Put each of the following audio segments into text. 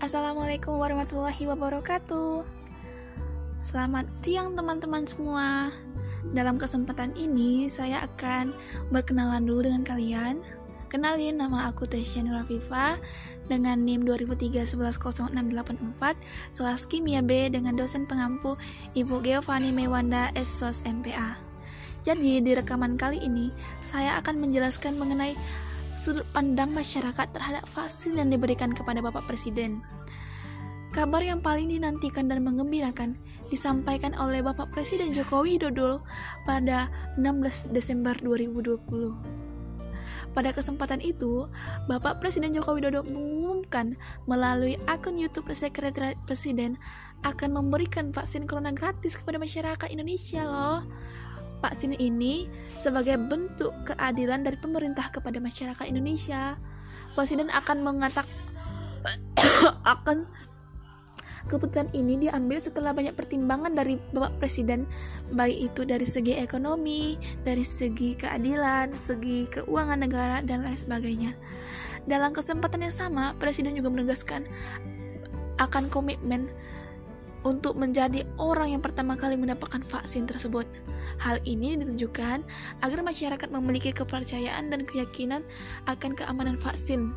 Assalamualaikum warahmatullahi wabarakatuh. Selamat siang teman-teman semua. Dalam kesempatan ini saya akan berkenalan dulu dengan kalian. Kenalin nama aku Tesya Nurafifa dengan NIM 2003110684 kelas Kimia B dengan dosen pengampu Ibu Geovani Mewanda Esos MPA. Jadi di rekaman kali ini saya akan menjelaskan mengenai sudut pandang masyarakat terhadap vaksin yang diberikan kepada Bapak Presiden. Kabar yang paling dinantikan dan mengembirakan disampaikan oleh Bapak Presiden Joko Widodo pada 16 Desember 2020. Pada kesempatan itu, Bapak Presiden Joko Widodo mengumumkan melalui akun YouTube Sekretariat Presiden akan memberikan vaksin corona gratis kepada masyarakat Indonesia loh. Vaksin ini sebagai bentuk keadilan dari pemerintah kepada masyarakat Indonesia. Presiden akan mengatak akan Keputusan ini diambil setelah banyak pertimbangan dari Bapak Presiden, baik itu dari segi ekonomi, dari segi keadilan, segi keuangan negara, dan lain sebagainya. Dalam kesempatan yang sama, Presiden juga menegaskan akan komitmen untuk menjadi orang yang pertama kali mendapatkan vaksin tersebut. Hal ini ditujukan agar masyarakat memiliki kepercayaan dan keyakinan akan keamanan vaksin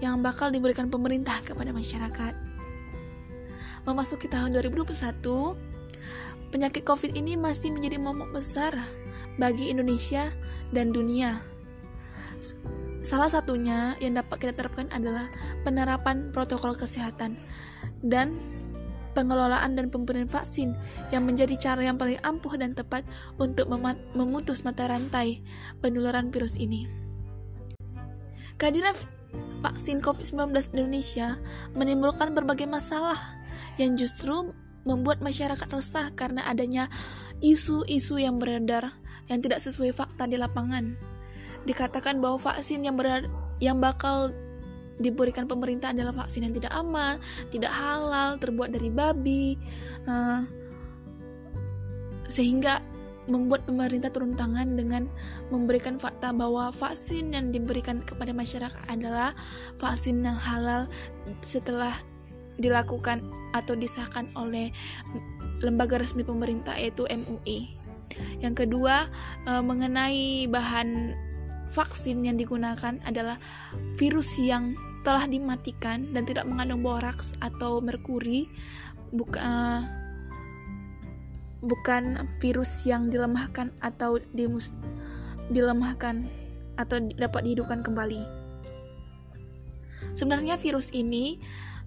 yang bakal diberikan pemerintah kepada masyarakat memasuki tahun 2021, penyakit COVID ini masih menjadi momok besar bagi Indonesia dan dunia. Salah satunya yang dapat kita terapkan adalah penerapan protokol kesehatan dan pengelolaan dan pemberian vaksin yang menjadi cara yang paling ampuh dan tepat untuk memutus mata rantai penularan virus ini. Kehadiran vaksin COVID-19 di Indonesia menimbulkan berbagai masalah yang justru membuat masyarakat resah karena adanya isu-isu yang beredar yang tidak sesuai fakta di lapangan. Dikatakan bahwa vaksin yang beredar, yang bakal diberikan pemerintah adalah vaksin yang tidak aman, tidak halal, terbuat dari babi, uh, sehingga membuat pemerintah turun tangan dengan memberikan fakta bahwa vaksin yang diberikan kepada masyarakat adalah vaksin yang halal setelah dilakukan atau disahkan oleh lembaga resmi pemerintah yaitu MUI. Yang kedua, e, mengenai bahan vaksin yang digunakan adalah virus yang telah dimatikan dan tidak mengandung boraks atau merkuri, bukan e, bukan virus yang dilemahkan atau dimus dilemahkan atau dapat dihidupkan kembali. Sebenarnya virus ini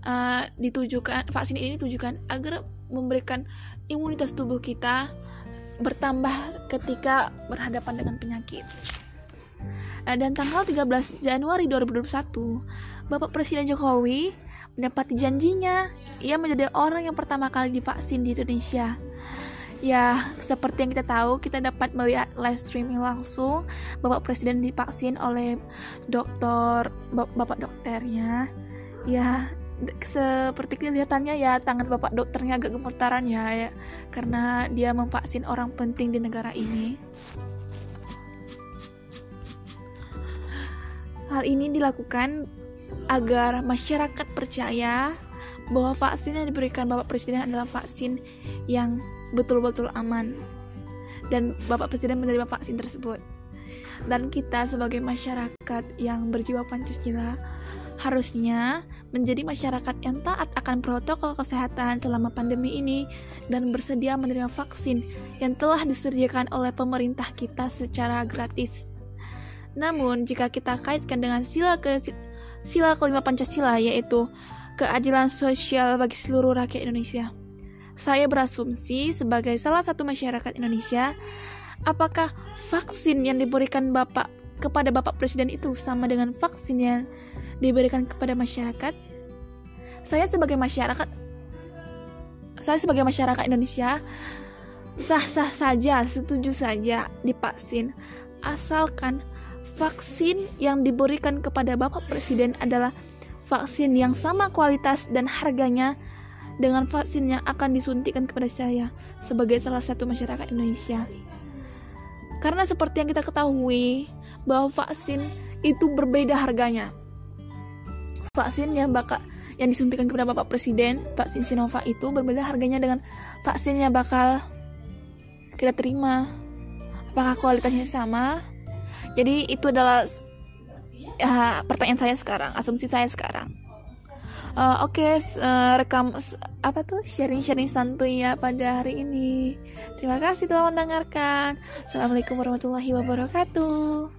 uh, ditujukan vaksin ini ditujukan agar memberikan imunitas tubuh kita bertambah ketika berhadapan dengan penyakit. Uh, dan tanggal 13 Januari 2021, Bapak Presiden Jokowi mendapat janjinya ia menjadi orang yang pertama kali divaksin di Indonesia. Ya, seperti yang kita tahu, kita dapat melihat live streaming langsung Bapak Presiden divaksin oleh dokter Bapak dokternya. Ya, seperti kelihatannya ya tangan bapak dokternya agak gemetaran ya, ya karena dia memvaksin orang penting di negara ini. Hal ini dilakukan agar masyarakat percaya bahwa vaksin yang diberikan Bapak Presiden adalah vaksin yang betul-betul aman dan Bapak Presiden menerima vaksin tersebut. Dan kita sebagai masyarakat yang berjiwa Pancasila harusnya menjadi masyarakat yang taat akan protokol kesehatan selama pandemi ini dan bersedia menerima vaksin yang telah disediakan oleh pemerintah kita secara gratis. Namun, jika kita kaitkan dengan sila ke sila kelima Pancasila yaitu keadilan sosial bagi seluruh rakyat Indonesia. Saya berasumsi sebagai salah satu masyarakat Indonesia, apakah vaksin yang diberikan Bapak kepada Bapak Presiden itu sama dengan vaksin yang diberikan kepada masyarakat. Saya sebagai masyarakat saya sebagai masyarakat Indonesia sah-sah saja, setuju saja divaksin asalkan vaksin yang diberikan kepada Bapak Presiden adalah vaksin yang sama kualitas dan harganya dengan vaksin yang akan disuntikan kepada saya sebagai salah satu masyarakat Indonesia. Karena seperti yang kita ketahui bahwa vaksin itu berbeda harganya vaksin yang bakal yang disuntikan kepada Bapak Presiden, vaksin Sinovac itu berbeda harganya dengan vaksin yang bakal kita terima. Apakah kualitasnya sama? Jadi itu adalah ya, pertanyaan saya sekarang, asumsi saya sekarang. Uh, Oke, okay, uh, rekam apa tuh sharing-sharing santuy ya pada hari ini. Terima kasih telah mendengarkan. Assalamualaikum warahmatullahi wabarakatuh.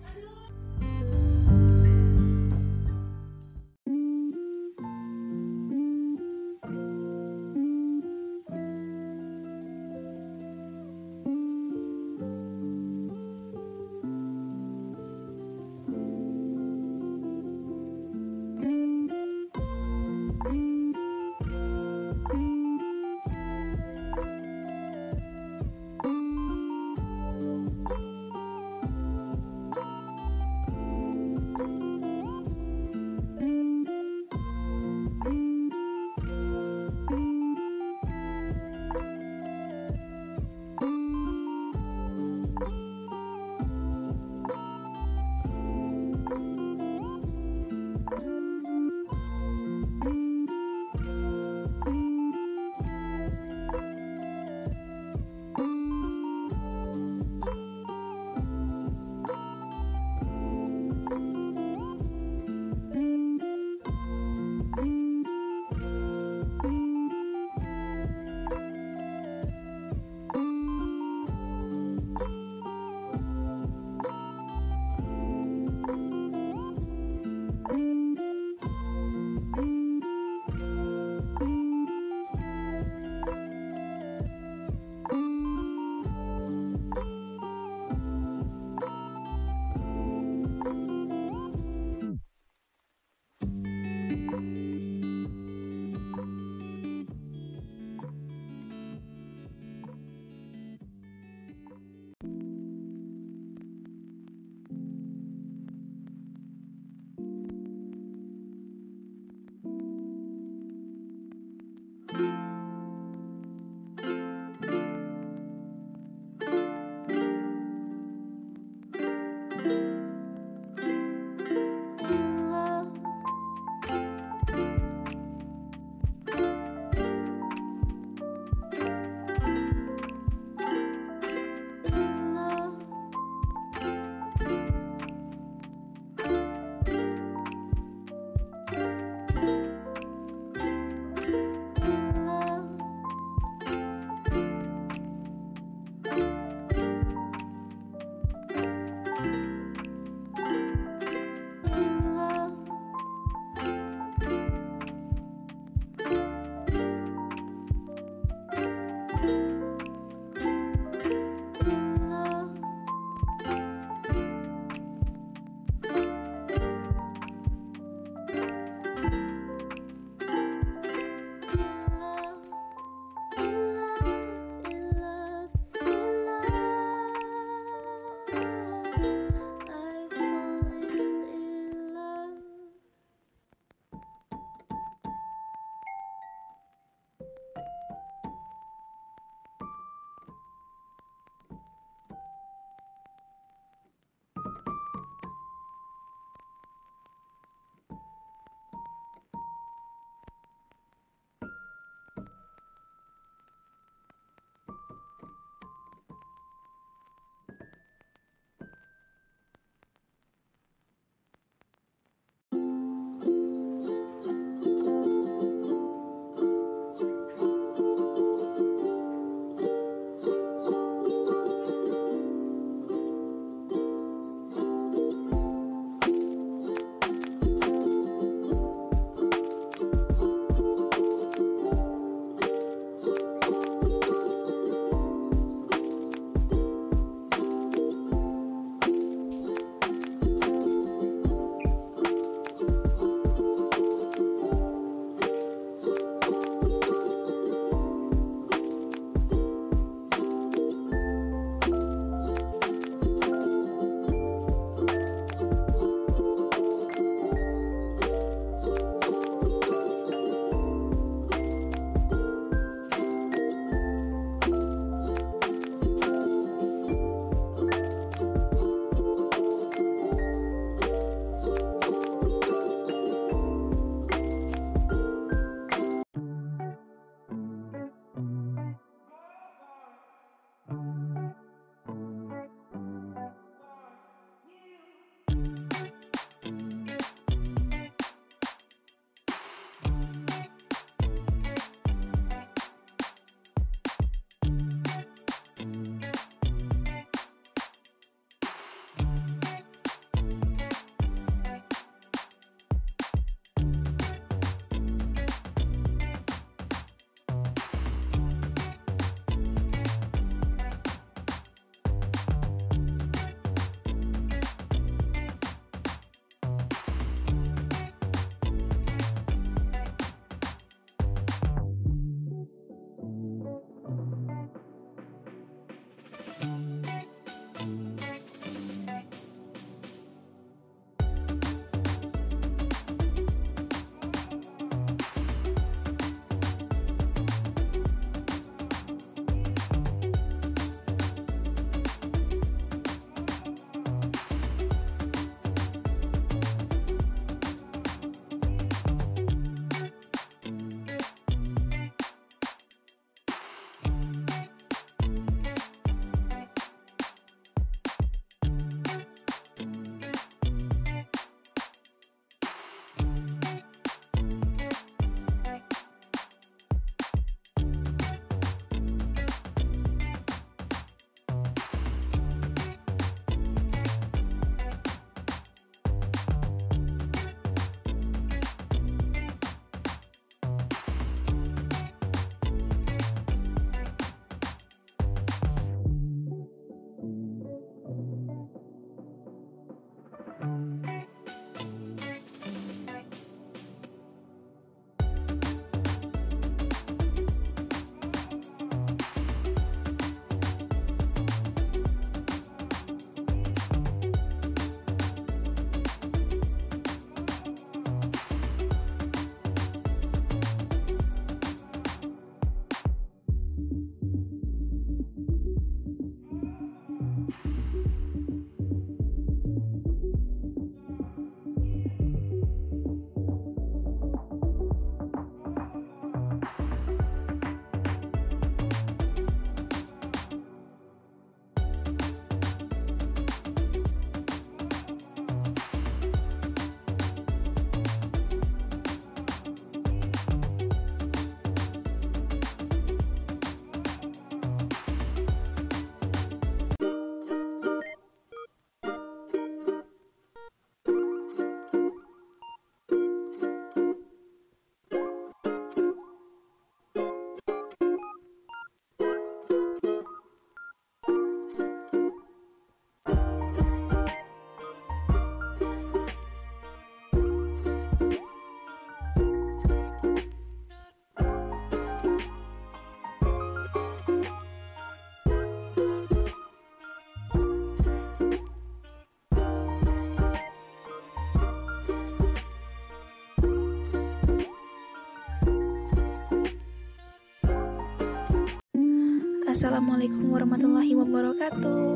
Assalamualaikum warahmatullahi wabarakatuh.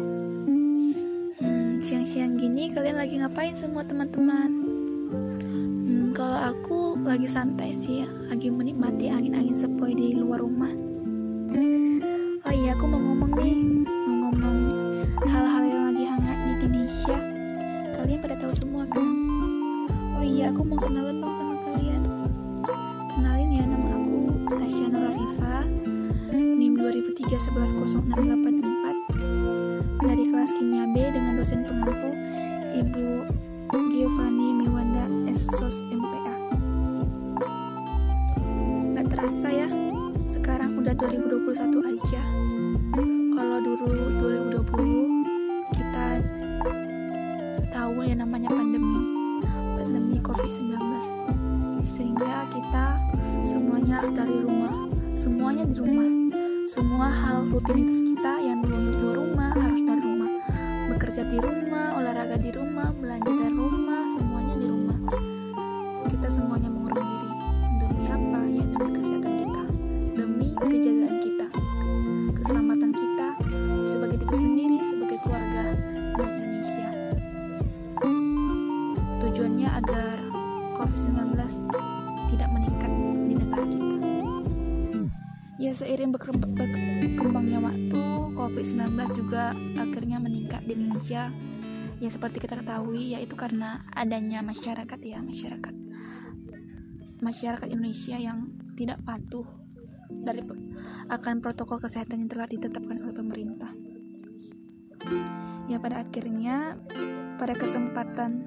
Hmm, siang-siang gini kalian lagi ngapain semua teman-teman? Hmm, kalau aku lagi santai sih, lagi menikmati angin-angin sepoi di luar rumah. Oh iya, aku mau ngomong nih, mau ngomong hal-hal yang lagi hangat di Indonesia. Kalian pada tahu semua kan? Oh iya, aku mau kenalan 2003-110684 dari kelas kimia B dengan dosen pengampu Ibu Giovanni Mewanda Esos MPA. Gak terasa ya, sekarang udah 2021 aja. Kalau dulu 2020 kita tahu yang namanya pandemi, pandemi COVID-19. Sehingga kita semuanya dari rumah, semuanya di rumah semua hal rutinitas seiring berkembangnya waktu, COVID-19 juga akhirnya meningkat di Indonesia. Ya seperti kita ketahui, yaitu karena adanya masyarakat ya masyarakat masyarakat Indonesia yang tidak patuh dari akan protokol kesehatan yang telah ditetapkan oleh pemerintah. Ya pada akhirnya pada kesempatan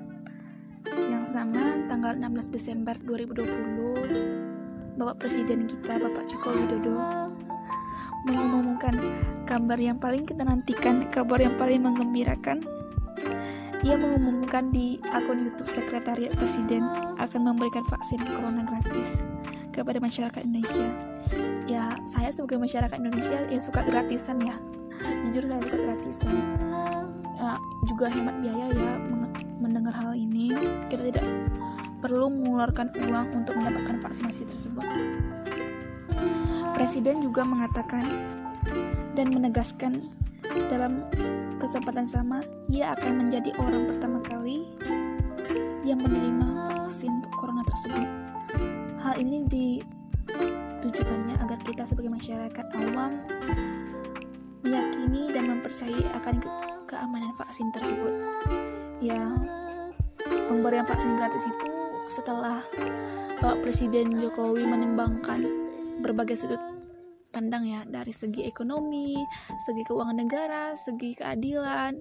yang sama tanggal 16 Desember 2020 Bapak Presiden kita, Bapak Joko Widodo, mengumumkan kabar yang paling kita nantikan, kabar yang paling menggembirakan. Ia mengumumkan di akun YouTube Sekretariat Presiden akan memberikan vaksin corona gratis kepada masyarakat Indonesia. Ya, saya sebagai masyarakat Indonesia ya suka gratisan ya. Jujur saya suka gratisan. Ya, juga hemat biaya ya mendengar hal ini. Kita tidak perlu mengeluarkan uang untuk mendapatkan vaksinasi tersebut. Presiden juga mengatakan dan menegaskan dalam kesempatan sama, ia akan menjadi orang pertama kali yang menerima vaksin corona tersebut. Hal ini ditujukannya agar kita sebagai masyarakat awam meyakini dan mempercayai akan ke keamanan vaksin tersebut. Ya, pemberian vaksin gratis itu setelah Pak Presiden Jokowi menimbangkan berbagai sudut pandang ya dari segi ekonomi, segi keuangan negara, segi keadilan,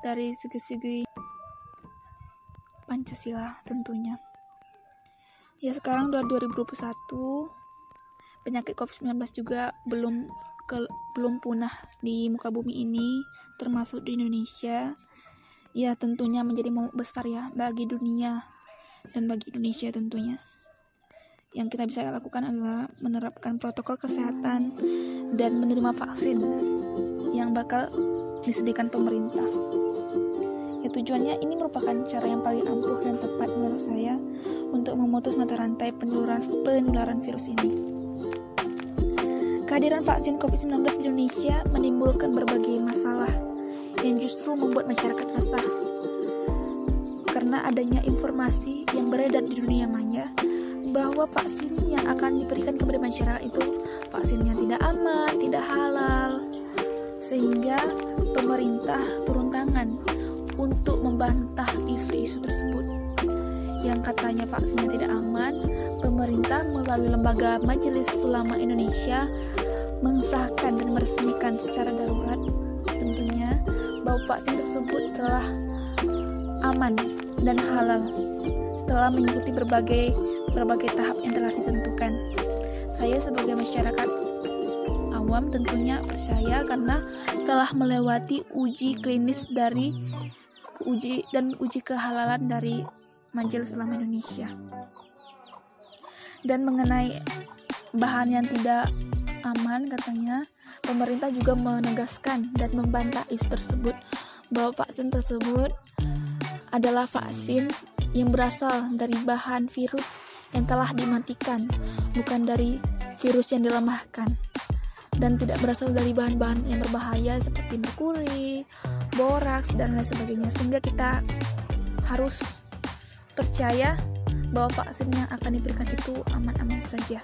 dari segi-segi Pancasila tentunya. Ya sekarang udah 2021 penyakit COVID-19 juga belum ke, belum punah di muka bumi ini termasuk di Indonesia. Ya tentunya menjadi momok besar ya bagi dunia dan bagi Indonesia tentunya. Yang kita bisa lakukan adalah menerapkan protokol kesehatan dan menerima vaksin yang bakal disediakan pemerintah. Ya tujuannya ini merupakan cara yang paling ampuh dan tepat menurut saya untuk memutus mata rantai penularan, penularan virus ini. Kehadiran vaksin COVID-19 di Indonesia menimbulkan berbagai masalah yang justru membuat masyarakat resah karena adanya informasi yang beredar di dunia maya bahwa vaksin yang akan diberikan kepada masyarakat itu vaksin yang tidak aman, tidak halal, sehingga pemerintah turun tangan untuk membantah isu-isu tersebut. Yang katanya vaksinnya tidak aman, pemerintah melalui lembaga Majelis Ulama Indonesia mengesahkan dan meresmikan secara darurat tentunya bahwa vaksin tersebut telah aman dan halal setelah mengikuti berbagai berbagai tahap yang telah ditentukan. Saya sebagai masyarakat awam tentunya percaya karena telah melewati uji klinis dari uji dan uji kehalalan dari Majelis Ulama Indonesia. Dan mengenai bahan yang tidak aman katanya, pemerintah juga menegaskan dan membantah isu tersebut bahwa vaksin tersebut adalah vaksin yang berasal dari bahan virus yang telah dimatikan, bukan dari virus yang dilemahkan. dan tidak berasal dari bahan-bahan yang berbahaya seperti merkuri, boraks dan lain sebagainya sehingga kita harus percaya bahwa vaksin yang akan diberikan itu aman-aman saja.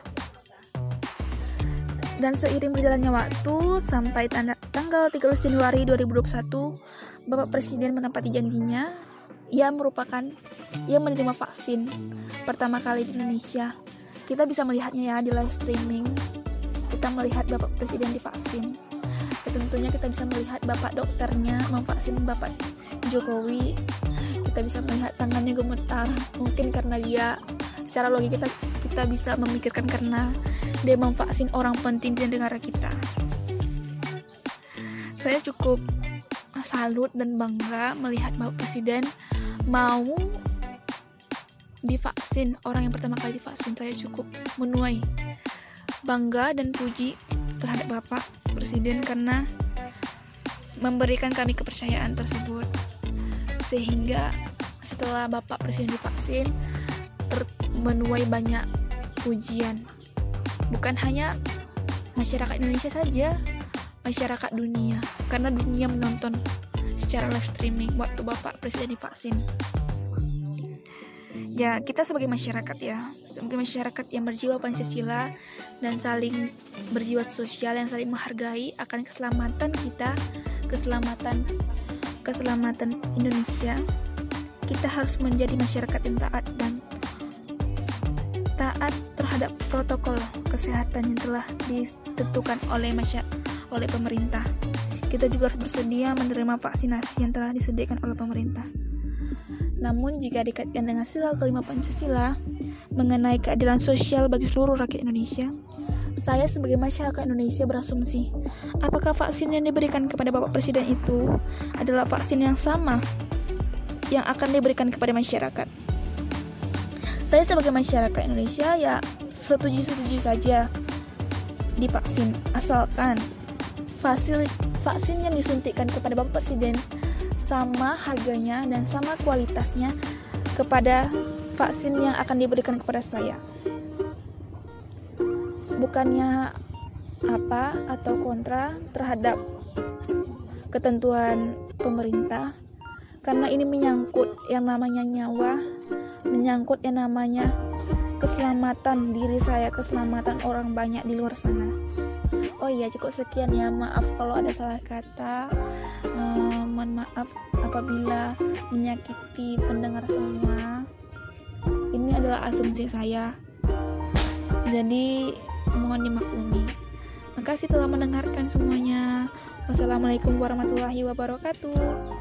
Dan seiring berjalannya waktu sampai tanggal 13 Januari 2021, Bapak Presiden menempati janjinya ia merupakan ia menerima vaksin pertama kali di Indonesia. Kita bisa melihatnya ya di live streaming. Kita melihat Bapak Presiden divaksin. Tentunya kita bisa melihat Bapak dokternya memvaksin Bapak Jokowi kita bisa melihat tangannya gemetar mungkin karena dia secara logika kita kita bisa memikirkan karena dia memvaksin orang penting di negara kita saya cukup salut dan bangga melihat Bapak Presiden mau divaksin. Orang yang pertama kali divaksin saya cukup menuai bangga dan puji terhadap Bapak Presiden karena memberikan kami kepercayaan tersebut. Sehingga setelah Bapak Presiden divaksin menuai banyak pujian. Bukan hanya masyarakat Indonesia saja masyarakat dunia. Karena dunia menonton secara live streaming waktu Bapak Presiden divaksin ya kita sebagai masyarakat ya sebagai masyarakat yang berjiwa Pancasila dan saling berjiwa sosial yang saling menghargai akan keselamatan kita keselamatan keselamatan Indonesia, kita harus menjadi masyarakat yang taat dan taat terhadap protokol kesehatan yang telah ditentukan oleh masyarakat oleh pemerintah. Kita juga harus bersedia menerima vaksinasi yang telah disediakan oleh pemerintah. Namun jika dikaitkan dengan sila kelima Pancasila mengenai keadilan sosial bagi seluruh rakyat Indonesia, saya sebagai masyarakat Indonesia berasumsi, apakah vaksin yang diberikan kepada Bapak Presiden itu adalah vaksin yang sama yang akan diberikan kepada masyarakat? Saya sebagai masyarakat Indonesia ya setuju-setuju saja divaksin asalkan fasil vaksin yang disuntikkan kepada Bapak Presiden sama harganya dan sama kualitasnya kepada vaksin yang akan diberikan kepada saya. Bukannya apa atau kontra terhadap ketentuan pemerintah karena ini menyangkut yang namanya nyawa menyangkut yang namanya keselamatan diri saya keselamatan orang banyak di luar sana. Oh iya cukup sekian ya. Maaf kalau ada salah kata. Uh, mohon maaf apabila menyakiti pendengar semua ini adalah asumsi saya jadi mohon dimaklumi. Makasih telah mendengarkan semuanya. Wassalamualaikum warahmatullahi wabarakatuh.